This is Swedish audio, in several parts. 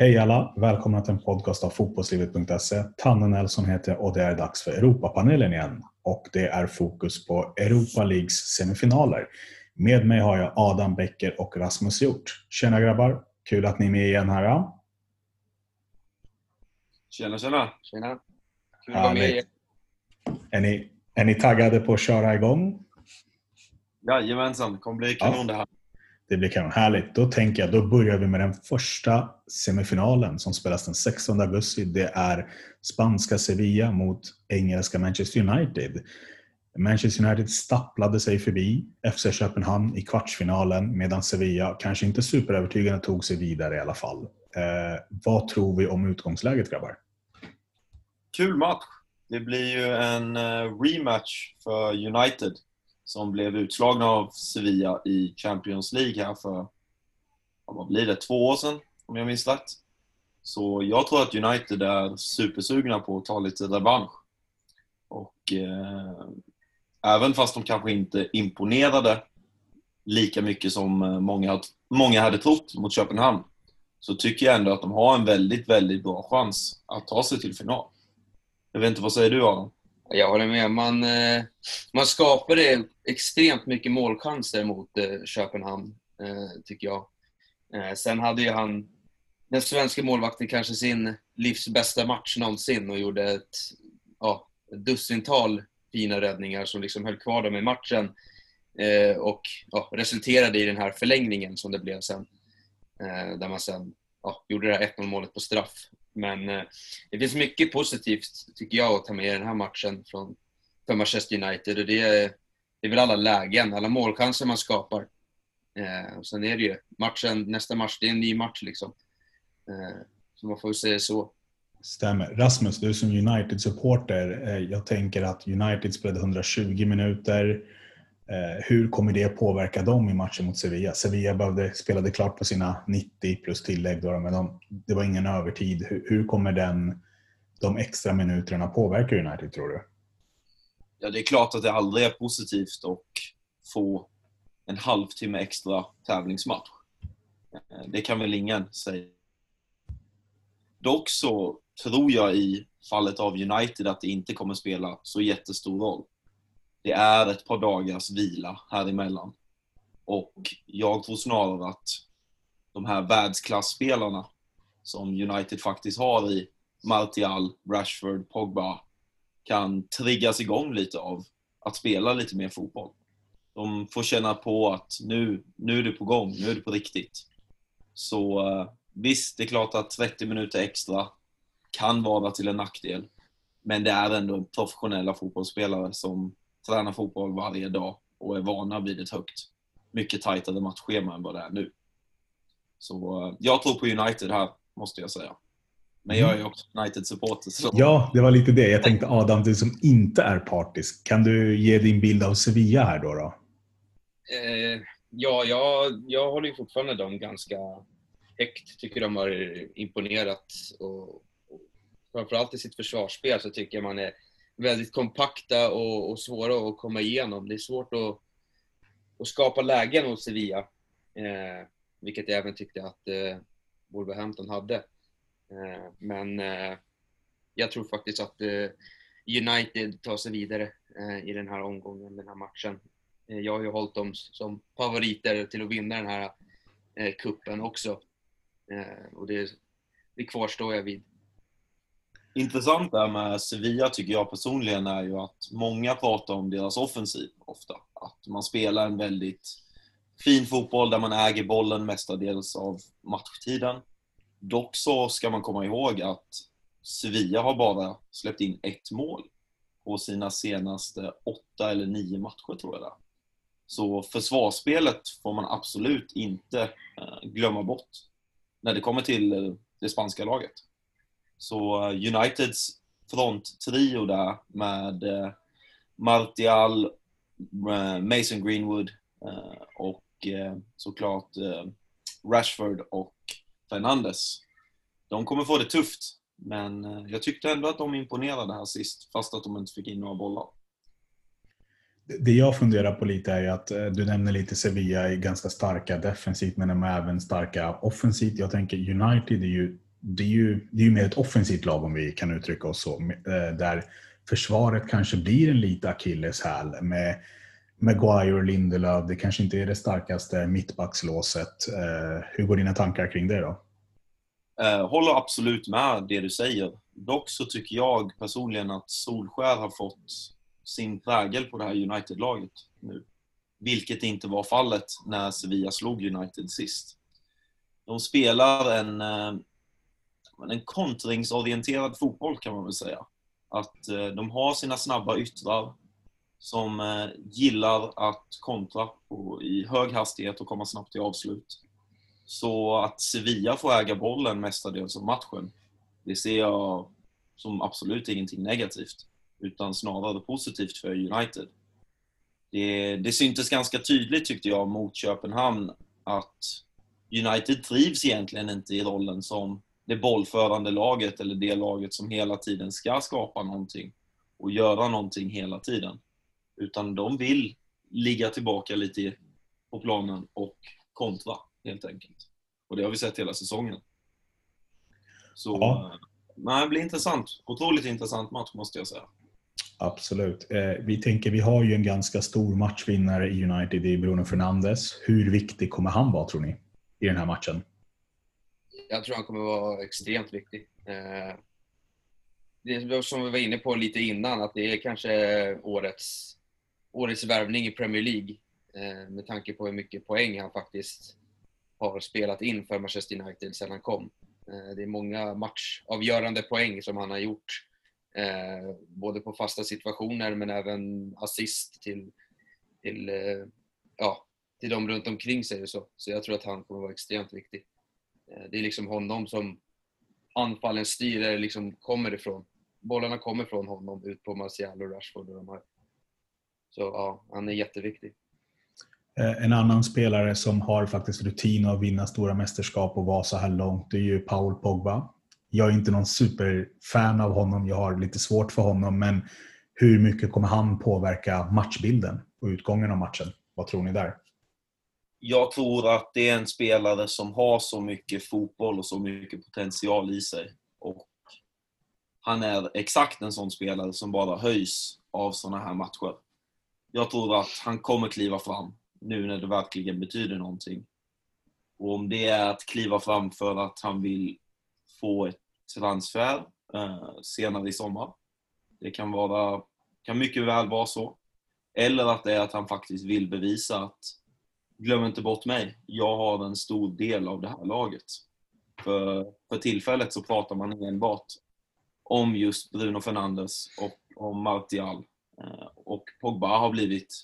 Hej alla! Välkomna till en podcast av fotbollslivet.se. Tanne Nelson heter jag och det är dags för Europapanelen igen. Och det är fokus på Europa Leagues semifinaler. Med mig har jag Adam Becker och Rasmus Hjort. Tjena grabbar! Kul att ni är med igen här. Ja. Tjena, tjena! Tjena! Kul att vara med igen. Är ni, är ni taggade på att köra igång? Jajamensan, det kommer bli kanon det här. Det blir kanon. Härligt. Då tänker jag, då börjar vi med den första semifinalen som spelas den 16 augusti. Det är spanska Sevilla mot engelska Manchester United. Manchester United stapplade sig förbi FC Köpenhamn i kvartsfinalen medan Sevilla kanske inte superövertygande tog sig vidare i alla fall. Eh, vad tror vi om utgångsläget grabbar? Kul match! Det blir ju en eh, rematch för United som blev utslagna av Sevilla i Champions League här för, vad blir det, två år sedan om jag minns rätt. Så jag tror att United är supersugna på att ta lite revansch. Och eh, även fast de kanske inte imponerade lika mycket som eh, många, många hade trott mot Köpenhamn så tycker jag ändå att de har en väldigt, väldigt bra chans att ta sig till final. Jag vet inte, vad säger du Adam? Jag håller med. Man, eh, man skapade extremt mycket målchanser mot eh, Köpenhamn, eh, tycker jag. Sen hade ju han, den svenska målvakten, kanske sin livs bästa match någonsin och gjorde ett, ja, ett dussintal fina räddningar som liksom höll kvar dem i matchen och ja, resulterade i den här förlängningen som det blev sen. Där man sen ja, gjorde det här 1-0 målet på straff. Men eh, det finns mycket positivt, tycker jag, att ta med i den här matchen från, för Manchester United. Och det är, det är väl alla lägen, alla målchanser man skapar. Eh, och sen är det ju matchen, nästa match, det är en ny match liksom. Eh, så man får väl säga så. Stämmer. Rasmus, du som United-supporter, eh, jag tänker att United spelade 120 minuter Eh, hur kommer det påverka dem i matchen mot Sevilla? Sevilla behövde, spelade klart på sina 90 plus tillägg, då, men de, det var ingen övertid. Hur, hur kommer den, de extra minuterna påverka United, tror du? Ja, det är klart att det aldrig är positivt att få en halvtimme extra tävlingsmatch. Eh, det kan väl ingen säga. Dock så tror jag i fallet av United att det inte kommer spela så jättestor roll det är ett par dagars vila här emellan. Och jag tror snarare att de här världsklassspelarna som United faktiskt har i Martial, Rashford, Pogba kan triggas igång lite av att spela lite mer fotboll. De får känna på att nu, nu är det på gång, nu är det på riktigt. Så eh, visst, det är klart att 30 minuter extra kan vara till en nackdel. Men det är ändå professionella fotbollsspelare som tränar fotboll varje dag och är vana vid ett högt, mycket tajtare matchschema än vad det är nu. Så eh, jag tror på United här, måste jag säga. Men jag är också United-supporter. Så... Ja, det var lite det. Jag tänkte Adam, du som inte är partisk. Kan du ge din bild av Sevilla här då? då? Eh, ja, jag, jag håller ju fortfarande dem ganska högt. Tycker de har imponerat. Och, och framförallt i sitt försvarsspel så tycker jag man är väldigt kompakta och, och, svåra att komma igenom. Det är svårt att, att skapa lägen hos Sevilla, eh, vilket jag även tyckte att eh, Wolverhampton hade. Eh, men eh, jag tror faktiskt att eh, United tar sig vidare eh, i den här omgången, den här matchen. Eh, jag har ju hållit dem som favoriter till att vinna den här eh, kuppen också. Eh, och det, det kvarstår jag vid intressant där med Sevilla tycker jag personligen är ju att många pratar om deras offensiv ofta. Att man spelar en väldigt fin fotboll där man äger bollen mestadels av matchtiden. Dock så ska man komma ihåg att Sevilla har bara släppt in ett mål på sina senaste åtta eller nio matcher tror jag det är. Så försvarsspelet får man absolut inte eh, glömma bort när det kommer till eh, det spanska laget. Så eh, Uniteds fronttrio där med eh, Martial, eh, Mason Greenwood och såklart Rashford och Fernandes. De kommer få det tufft, men jag tyckte ändå att de imponerade här sist, fast att de inte fick in några bollar. Det jag funderar på lite är ju att du nämner lite Sevilla är ganska starka defensivt men de är även starka offensivt. Jag tänker United är ju det är ju, det är ju mer ett offensivt lag om vi kan uttrycka oss så. Eh, där försvaret kanske blir en liten akilleshäl med Maguire och Lindelöf. Det kanske inte är det starkaste mittbackslåset. Eh, hur går dina tankar kring det då? Eh, håller absolut med det du säger. Dock så tycker jag personligen att Solskär har fått sin prägel på det här United-laget nu. Vilket inte var fallet när Sevilla slog United sist. De spelar en, en kontringsorienterad fotboll kan man väl säga. Att eh, de har sina snabba yttrar som eh, gillar att kontra i hög hastighet och komma snabbt till avslut. Så att Sevilla får äga bollen mestadels av matchen, det ser jag som absolut ingenting negativt. Utan snarare positivt för United. Det, det syntes ganska tydligt tyckte jag mot Köpenhamn att United trivs egentligen inte i rollen som det bollförande laget eller det laget som hela tiden ska skapa någonting och göra någonting hela tiden. Utan de vill ligga tillbaka lite på planen och kontra helt enkelt. Och det har vi sett hela säsongen. Så, ja. nej, det blir intressant. Otroligt intressant match måste jag säga. Absolut. Eh, vi tänker, vi har ju en ganska stor matchvinnare i United i Bruno Fernandes. Hur viktig kommer han vara tror ni i den här matchen? Jag tror han kommer vara extremt viktig. Eh, det som vi var inne på lite innan, att det är kanske årets, årets värvning i Premier League. Eh, med tanke på hur mycket poäng han faktiskt har spelat in för Manchester United sedan han kom. Eh, det är många matchavgörande poäng som han har gjort. Både på fasta situationer men även assist till, till, ja, till de runt omkring sig. Och så. så jag tror att han kommer vara extremt viktig. Eh, det är liksom honom som anfallen styr, där liksom kommer ifrån. Bollarna kommer från honom ut på Martial och Rashford och de här. Så ja, han är jätteviktig. Eh, en annan spelare som har faktiskt rutin att vinna stora mästerskap och vara så här långt, det är ju Paul Pogba. Jag är inte någon superfan av honom, jag har lite svårt för honom, men hur mycket kommer han påverka matchbilden och utgången av matchen? Vad tror ni där? Jag tror att det är en spelare som har så mycket fotboll och så mycket potential i sig. Och han är exakt en sån spelare som bara höjs av såna här matcher. Jag tror att han kommer kliva fram nu när det verkligen betyder någonting. Och om det är att kliva fram för att han vill få ett transfer eh, senare i sommar. Det kan, vara, kan mycket väl vara så. Eller att det är att han faktiskt vill bevisa att glöm inte bort mig, jag har en stor del av det här laget. För, för tillfället så pratar man enbart om just Bruno Fernandes och om Martial. Eh, och Pogba har blivit,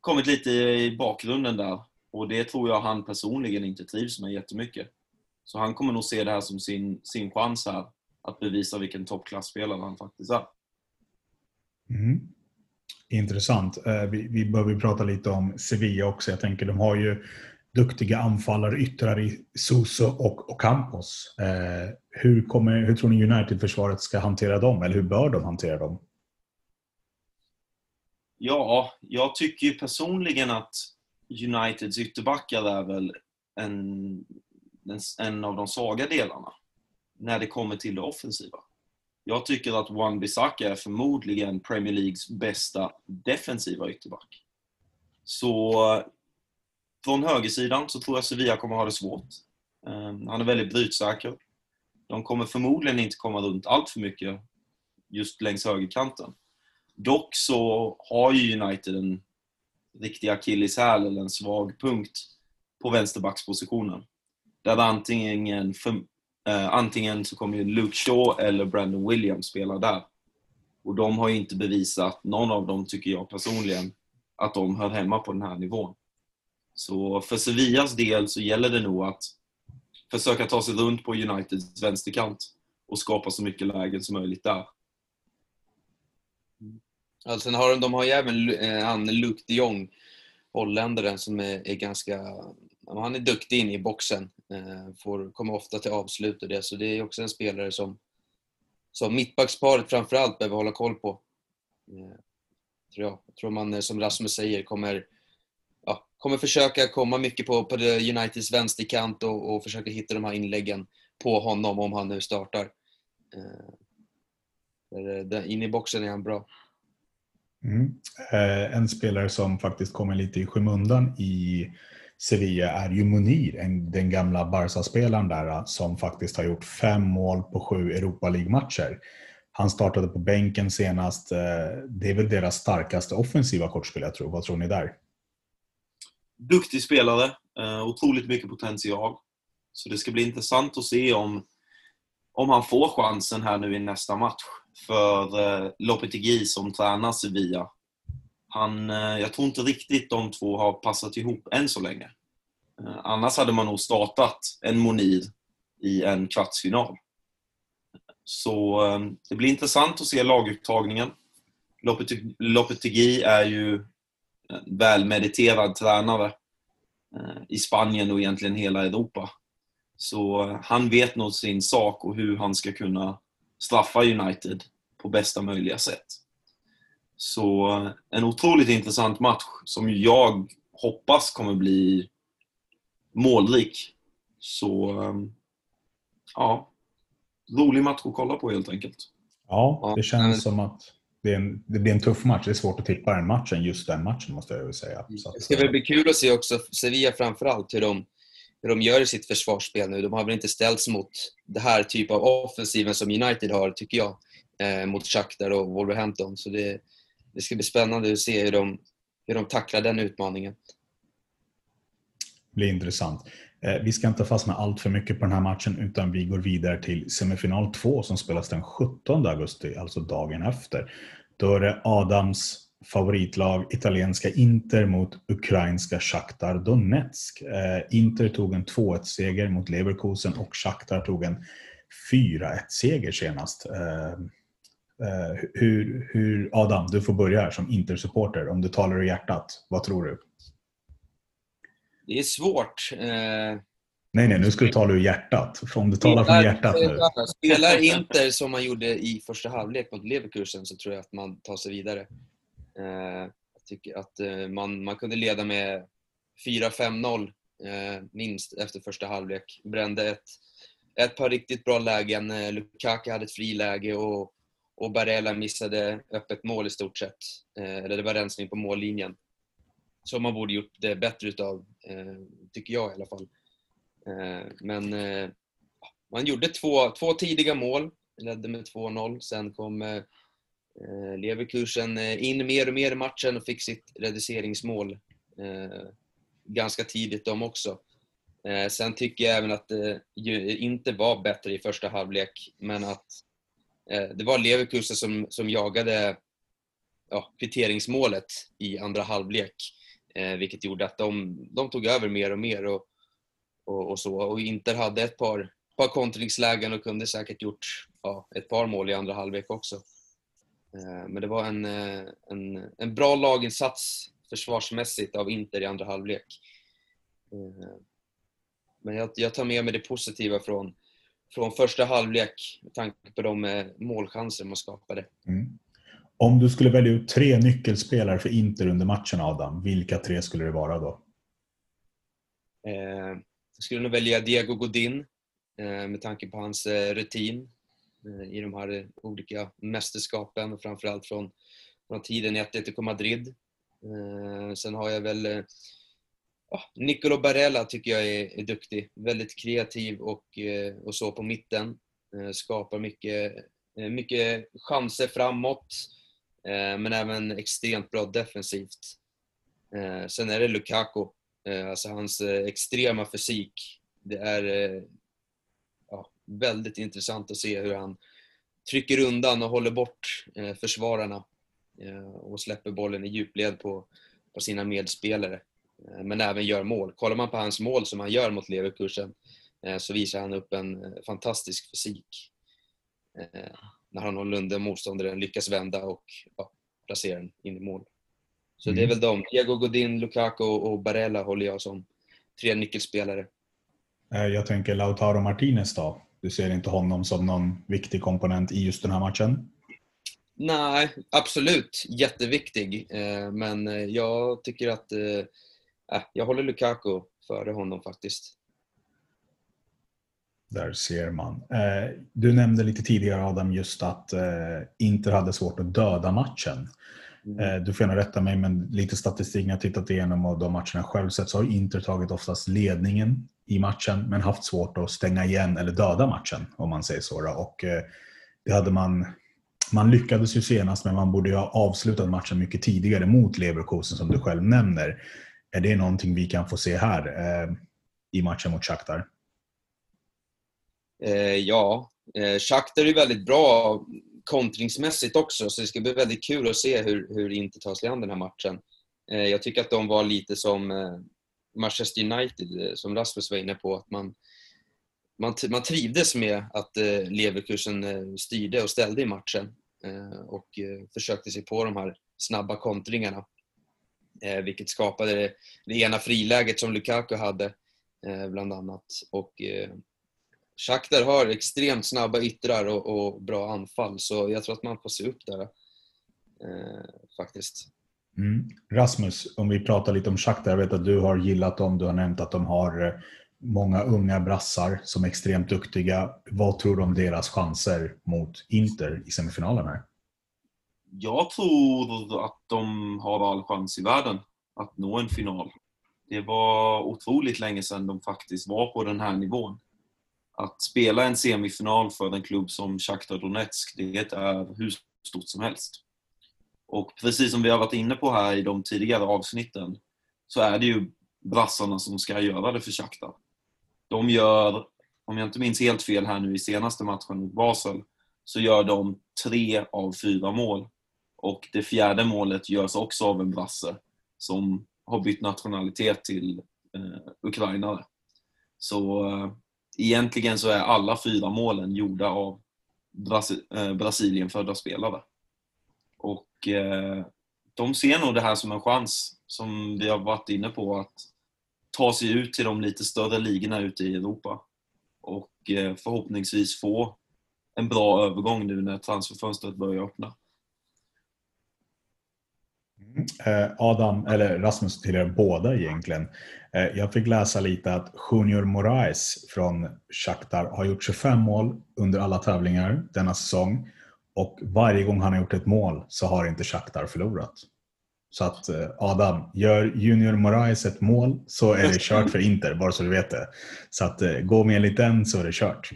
kommit lite i bakgrunden där. Och det tror jag han personligen inte trivs med jättemycket. Så han kommer nog se det här som sin, sin chans här att bevisa vilken toppklassspelare han faktiskt är. Mm. Intressant. Eh, vi, vi behöver prata lite om Sevilla också. Jag tänker de har ju duktiga anfallare, yttrar i Soso och Ocampos. Eh, hur, kommer, hur tror ni United-försvaret ska hantera dem? Eller hur bör de hantera dem? Ja, jag tycker ju personligen att Uniteds ytterbackar är väl en, en, en av de svaga delarna när det kommer till det offensiva. Jag tycker att Wan Bissaka är förmodligen Premier Leagues bästa defensiva ytterback. Så från högersidan så tror jag Sevilla kommer ha det svårt. Ehm, han är väldigt brytsäker. De kommer förmodligen inte komma runt allt för mycket just längs högerkanten. Dock så har ju United en riktig akilleshäl eller en svag punkt på vänsterbackspositionen. Där antingen Eh, antingen så kommer ju Luke Shaw eller Brandon Williams spela där. Och de har ju inte bevisat, någon av dem tycker jag personligen, att de hör hemma på den här nivån. Så för Sevillas del så gäller det nog att försöka ta sig runt på Uniteds vänsterkant och skapa så mycket lägen som möjligt där. Ja, sen har de, de har ju även eh, han Luke de Jong, holländaren, som är, är ganska... Han är duktig inne i boxen. Eh, får, kommer ofta till avslut och det, så det är också en spelare som, som mittbacksparet framförallt behöver hålla koll på. Eh, tror jag. jag tror man, eh, som Rasmus säger, kommer, ja, kommer försöka komma mycket på, på Uniteds vänsterkant och, och försöka hitta de här inläggen. på honom om han nu startar. In i boxen är han bra. Mm. En spelare som faktiskt kommer lite i skymundan i Sevilla är ju Munir, den gamla Barca-spelaren där äh, som faktiskt har gjort fem mål på sju Europa League-matcher. Han startade på bänken senast. Äh, det är väl deras starkaste offensiva kort skulle jag tro. Vad tror ni där? Duktig spelare. Äh, otroligt mycket potential. Så det ska bli intressant att se om, om han får chansen här nu i nästa match. För Lopetegui som tränar Sevilla, han, eh, jag tror inte riktigt de två har passat ihop än så länge. Eh, annars hade man nog startat en Monir i en kvartsfinal. Så eh, det blir intressant att se laguttagningen. Lopetegui är ju en välmediterad tränare i Spanien och egentligen hela Europa. Så han vet nog sin sak och hur han ska kunna straffa United på bästa möjliga sätt. Så en otroligt intressant match som jag hoppas kommer bli målrik. Så ja, rolig match att kolla på helt enkelt. Ja, det känns som att det, en, det, blir en tuff match. Det är svårt att tippa den matchen, just den matchen måste jag väl säga. Så det ska väl bli kul att se också Sevilla framförallt, hur de, hur de gör i sitt försvarsspel nu. De har väl inte ställts mot det här typ av offensiven som United har, tycker jag, eh, mot Shakhtar och Wolverhampton. Så det, det ska bli spännande att se hur de, hur de tacklar den utmaningen. Det blir intressant. Eh, vi ska inte fastna allt för mycket på den här matchen utan vi går vidare till semifinal 2 som spelas den 17 augusti, alltså dagen efter. Då är det Adams favoritlag, italienska Inter mot ukrainska Shakhtar Donetsk. Eh, Inter tog en 2-1-seger mot Leverkusen och Shakhtar tog en 4-1-seger senast. Eh, hur, hur, Adam, du får börja här som Inter-supporter. Om du talar i hjärtat, vad tror du? Det är svårt. Eh... Nej, nej, nu ska du tala ur hjärtat. Om du talar från hjärtat nu. Spelar Inter som man gjorde i första halvlek mot Leverkusen så tror jag att man tar sig vidare. Eh, jag tycker att eh, man, man kunde leda med 4-5-0 eh, minst efter första halvlek. Brände ett, ett par riktigt bra lägen. Eh, Lukaku hade ett friläge och, och Barella missade öppet mål i stort sett. Eh, eller det var rensning på mållinjen som man borde gjort det bättre utav, eh, tycker jag i alla fall. Eh, men eh, man gjorde två, två tidiga mål, ledde med 2-0. Sen kom eh, Leverkusen eh, in mer och mer i matchen och fick sitt reduceringsmål eh, ganska tidigt de också. Sen tycker jag även att det inte var bättre i första halvlek, men att Eh, det var Leverkusen som, som jagade ja, kvitteringsmålet i andra halvlek. Eh, vilket gjorde att de, de tog över mer och mer och, och, och, så. Och Inter hade ett par, par kontringslägen och kunde säkert gjort ja, ett par mål i andra halvlek också. Eh, men det var en, eh, en, en bra laginsats försvarsmässigt av Inter i andra halvlek. Eh, men jag, jag tar med mig det positiva från, från första halvlek med tanke på de eh, målchanser man skapade. Mm. Om du skulle välja ut tre nyckelspelare för Inter under matchen, Adam, vilka tre skulle det vara då? Eh, jag skulle nog välja Diego Godin eh, med tanke på hans eh, rutin eh, i de här olika mästerskapen framförallt från, från tiden i Atletico Madrid. Eh, sen har jag väl Ah, eh, Nicolo Barella tycker jag är, är duktig. Väldigt kreativ och, eh, och så på mitten. Eh, skapar mycket, eh, mycket chanser framåt men även extremt bra defensivt. Sen är det Lukaku, alltså hans extrema fysik. Det är ja, väldigt intressant att se hur han trycker undan och håller bort försvararna och släpper bollen i djupled på, på sina medspelare. Men även gör mål. Kollar man på hans mål som han gör mot Leverkusen så visar han upp en fantastisk fysik när han och Lunde, motståndaren, lyckas vända och ja, placera den in i mål. Så mm. det är väl de. Diego Godin, Lukaku och Barella håller jag som tre nyckelspelare. Eh, jag tänker Lautaro Martinez då? Du ser inte honom som någon viktig komponent i just den här matchen? Nej, absolut jätteviktig. Eh, men eh, jag tycker att äh, jag håller Lukaku före honom faktiskt. Där ser man. Eh, du nämnde lite tidigare Adam just att eh, Inter hade svårt att döda matchen. Mm. Du får gärna rätta mig, men lite statistik när jag tittat igenom och de matcherna själv sett så har Inter tagit oftast ledningen i matchen men haft svårt att stänga igen eller döda matchen om man säger så. Och det hade man man lyckades ju senast, men man borde ju ha avslutat matchen mycket tidigare mot Leverkusen som du själv nämner. Är det någonting vi kan få se här eh, i matchen mot Shakhtar? Eh, ja, eh, Shakhtar är väldigt bra kontringsmässigt också, så det ska bli väldigt kul att se hur, hur Inter tar sig an den här matchen. Eh, jag tycker att de var lite som eh, Manchester United, eh, som Rasmus var inne på, att man, man, man trivdes med att eh, Leverkusen eh, styrde och ställde i matchen eh, och eh, försökte sig på de här snabba kontringarna. Eh, vilket skapade det, det ena friläget som Lukaku hade, eh, bland annat. Och eh, Shakhtar har extremt snabba yttrar och, och, bra anfall, så jag tror att man får se upp där. faktiskt. Mm. Rasmus, om vi pratar lite om Shakhtar. Jag vet att du har gillat dem. Du har nämnt att de har många unga brassar som är extremt duktiga. Vad tror du om deras chanser mot Inter i semifinalen här? Jag tror att de har all chans i världen att nå en final. Det var otroligt länge sedan de faktiskt var på den här nivån. Att spela en semifinal för en klubb som Shakhtar Donetsk, det är hur stort som helst. Och precis som vi har varit inne på här i de tidigare avsnitten så är det ju brassarna som ska göra det för Shakhtar. De gör, om jag inte minns helt fel här nu i senaste matchen mot Basel, så gör de tre av fyra mål. Och det fjärde målet görs också av en brasse som har bytt nationalitet till eh, ukrainare. Så eh, egentligen så är alla fyra målen gjorda av Brasi eh, Brasilienfödda spelare. Och eh, de ser nog det här som en chans, som vi har varit inne på, att ta sig ut till de lite större ligorna ute i Europa. Och eh, förhoppningsvis få en bra övergång nu när transferfönstret börjar öppna. Eh, Adam, eller Rasmus till er båda egentligen. Eh, jag fick läsa lite att Junior Moraes från Shakhtar har gjort 25 mål under alla tävlingar denna säsong. Och varje gång han har gjort ett mål så har inte Shakhtar förlorat. Så att eh, Adam, gör Junior Moraes ett mål så är det kört för Inter, bara så du vet det. Så att gå med enligt den så är det kört.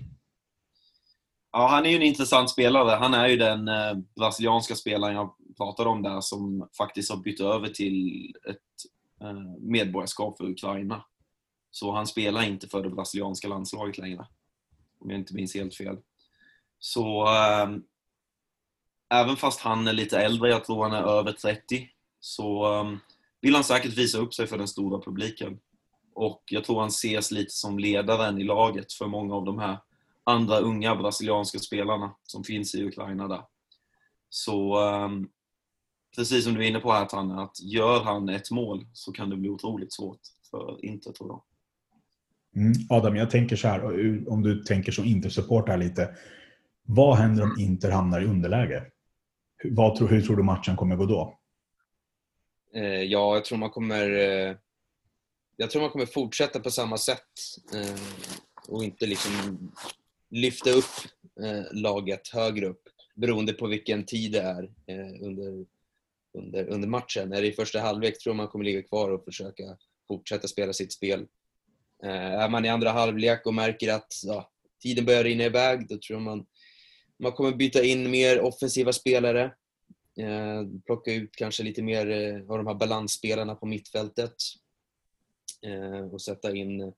Ja, han är ju en intressant spelare. Han är ju den eh, brasilianska spelaren jag pratade om där som faktiskt har bytt över till ett eh, medborgarskap för Ukraina. Så han spelar inte för det brasilianska landslaget längre. Om jag inte minns helt fel. Så äh, även fast han är lite äldre, jag tror han är över 30, så äh, vill han säkert visa upp sig för den stora publiken. Och jag tror han ses lite som ledaren i laget för många av de här andra unga brasilianska spelarna som finns i Ukraina där. Så precis som du är inne på här Tanne, att gör han ett mål så kan det bli otroligt svårt för Inter tror jag. Mm, Adam, jag tänker så här, om du tänker som Inter-supporter lite. Vad händer om Inter hamnar i underläge? Vad, hur tror du matchen kommer gå då? Eh, ja, jag tror man kommer eh, jag tror man kommer fortsätta på samma sätt eh, och inte liksom lyfta upp laget högre upp beroende på vilken tid det är under, under, under matchen. Är det i första halvlek tror jag man kommer ligga kvar och försöka fortsätta spela sitt spel. Eh, är man i andra halvlek och märker att ja, tiden börjar rinna iväg, då tror jag man, man kommer byta in mer offensiva spelare Eh, plocka ut kanske lite mer eh, av de här balansspelarna på mittfältet. Eh, och sätta in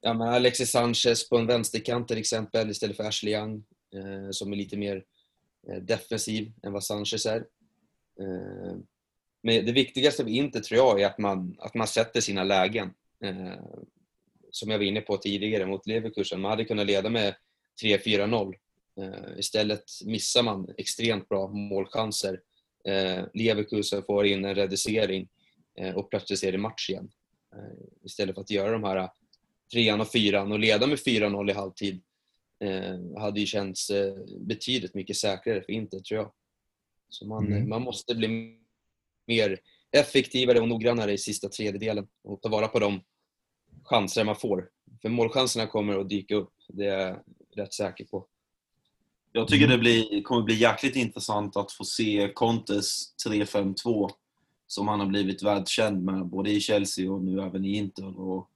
ja, men Alexis Sanchez på en vänsterkant till exempel istället för Ashley Young eh, som är lite mer eh, defensiv än vad Sanchez är. Eh, men det viktigaste vi inte tror jag är att man, att man sätter sina lägen. Eh, som jag var inne på tidigare mot Leverkusen. Man hade kunnat leda med 3-4-0 eh, istället missar man extremt bra målchanser. Leverkusen får in en reducering och plötsligt är det match igen. Istället för att göra de här trean och fyran och leda med 4-0 i halvtid hade ju känts betydligt mycket säkrare för Inter, tror jag. Så man, mm. man måste bli mer effektivare och noggrannare i sista tredjedelen och ta vara på de chanser man får. för målchanserna kommer att dyka upp. Det är jag rätt säker på. Jag tycker det blir, kommer bli jäkligt intressant att få se Contes 3-5-2 som han har blivit världskänd med både i Chelsea och nu även i Inter. Och,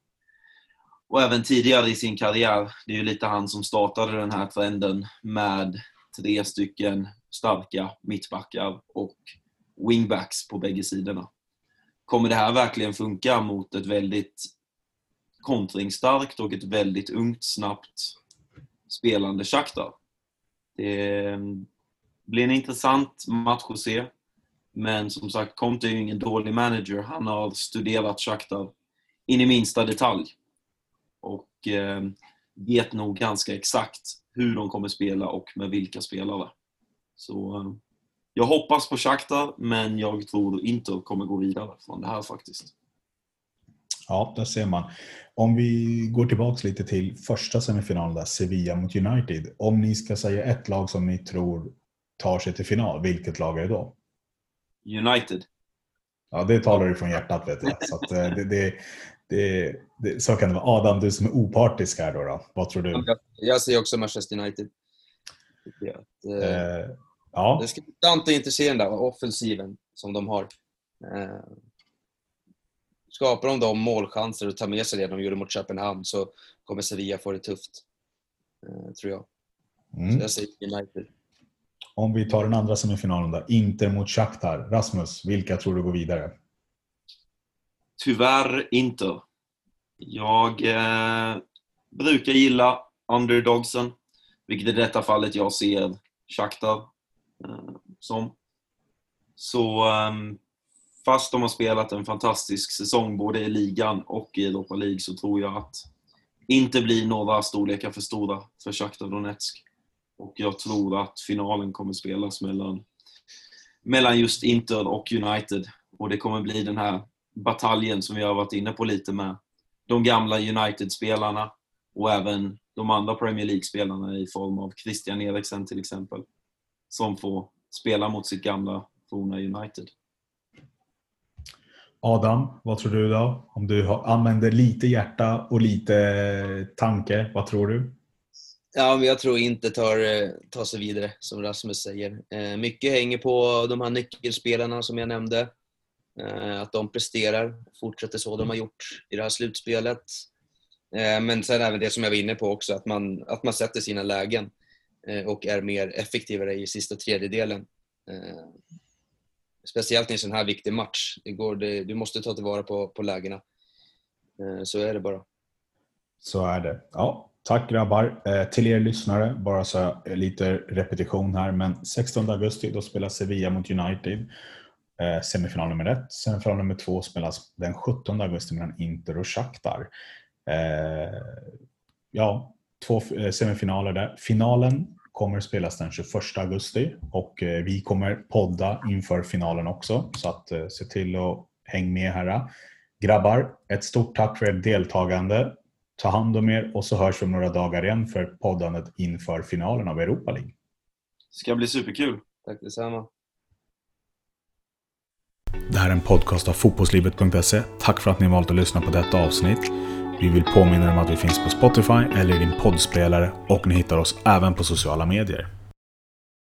och även tidigare i sin karriär. Det är ju lite han som startade den här trenden med tre stycken starka mittbackar och wingbacks på bägge sidorna. Kommer det här verkligen funka mot ett väldigt kontringsstarkt och ett väldigt ungt, snabbt spelande Shakhtar? Det ehm, blir en intressant match att se. Men som sagt, Conte är ju ingen dålig manager. Han har studerat Shakhtar in i minsta detalj. Och eh, vet nog ganska exakt hur de kommer spela och med vilka spelare. Så jag hoppas på Shakhtar, men jag tror inte att kommer gå vidare från det här faktiskt. Ja, där ser man. Om vi går tillbaks lite till första semifinalen där, Sevilla mot United. Om ni ska säga ett lag som ni tror tar sig till final, vilket lag är det då? United. Ja, det talar du från hjärtat vet jag. Så, att, eh, det, det, det, det, så kan det vara. Adam, du som är opartisk här då, då. vad tror du? Jag, jag säger också Manchester United. Att, eh, Eh, ja, Det ska bli intressant och intresserande, offensiven som de har. Eh, skapar de de målchanser och tar med sig det de gjorde mot Köpenhamn så kommer Sevilla få det tufft. Eh, tror jag. mm. Så jag säger United. Om vi tar den andra semifinalen då, Inter mot Shakhtar. Rasmus, vilka tror du går vidare? Tyvärr inte. Jag eh, brukar gilla underdogsen, vilket i detta fallet jag ser Shakhtar Eh, som. Så ehm, fast de har spelat en fantastisk säsong både i ligan och i Europa League så tror jag att inte blir några storlekar för stora för Shakhtar Donetsk. Och jag tror att finalen kommer spelas mellan, mellan just Inter och United. Och det kommer bli den här bataljen som vi har varit inne på lite med de gamla United-spelarna och även de andra Premier League-spelarna i form av Christian Eriksen till exempel. Som får spela mot sitt gamla forna United. Adam, vad tror du då? Om du har- använder lite hjärta och lite tanke, vad tror du? Ja, men jag tror inte tar, eh, tar sig vidare, som Rasmus säger. Eh, Mycket hänger på de här nyckelspelarna som jag nämnde. Eh, Att de presterar, fortsätter så de har gjort i det här slutspelet. Eh, Men sen även det som jag var inne på också, att man, att man sätter sina lägen eh, Eh, och är mer effektivare i sista tredjedelen. Eh, speciellt i en sån här viktig match. Det går, det, du måste ta tillvara på, på lägena. Eh, så är det bara. Så är det. Ja, tack grabbar. Eh, till er lyssnare, bara så lite repetition här, men 16 augusti då spelar Sevilla mot United. Eh, semifinal nummer ett. Semifinal nummer två spelas den 17 augusti mellan Inter och Shakhtar. Eh, ja, två eh, semifinaler där. Finalen kommer spelas den 21 augusti och eh, vi kommer podda inför finalen också. Så att eh, se till att häng med här. Grabbar, ett stort tack för ert deltagande. Ta hand om er och så hörs vi om några dagar igen för poddandet inför finalen av Europa League. Ska bli superkul. Tack detsamma. Det här är en podcast av fotbollslivet.se. Tack för att ni valt att lyssna på detta avsnitt. Vi vill påminna er om att vi finns på Spotify eller i din poddspelare och ni hittar oss även på sociala medier.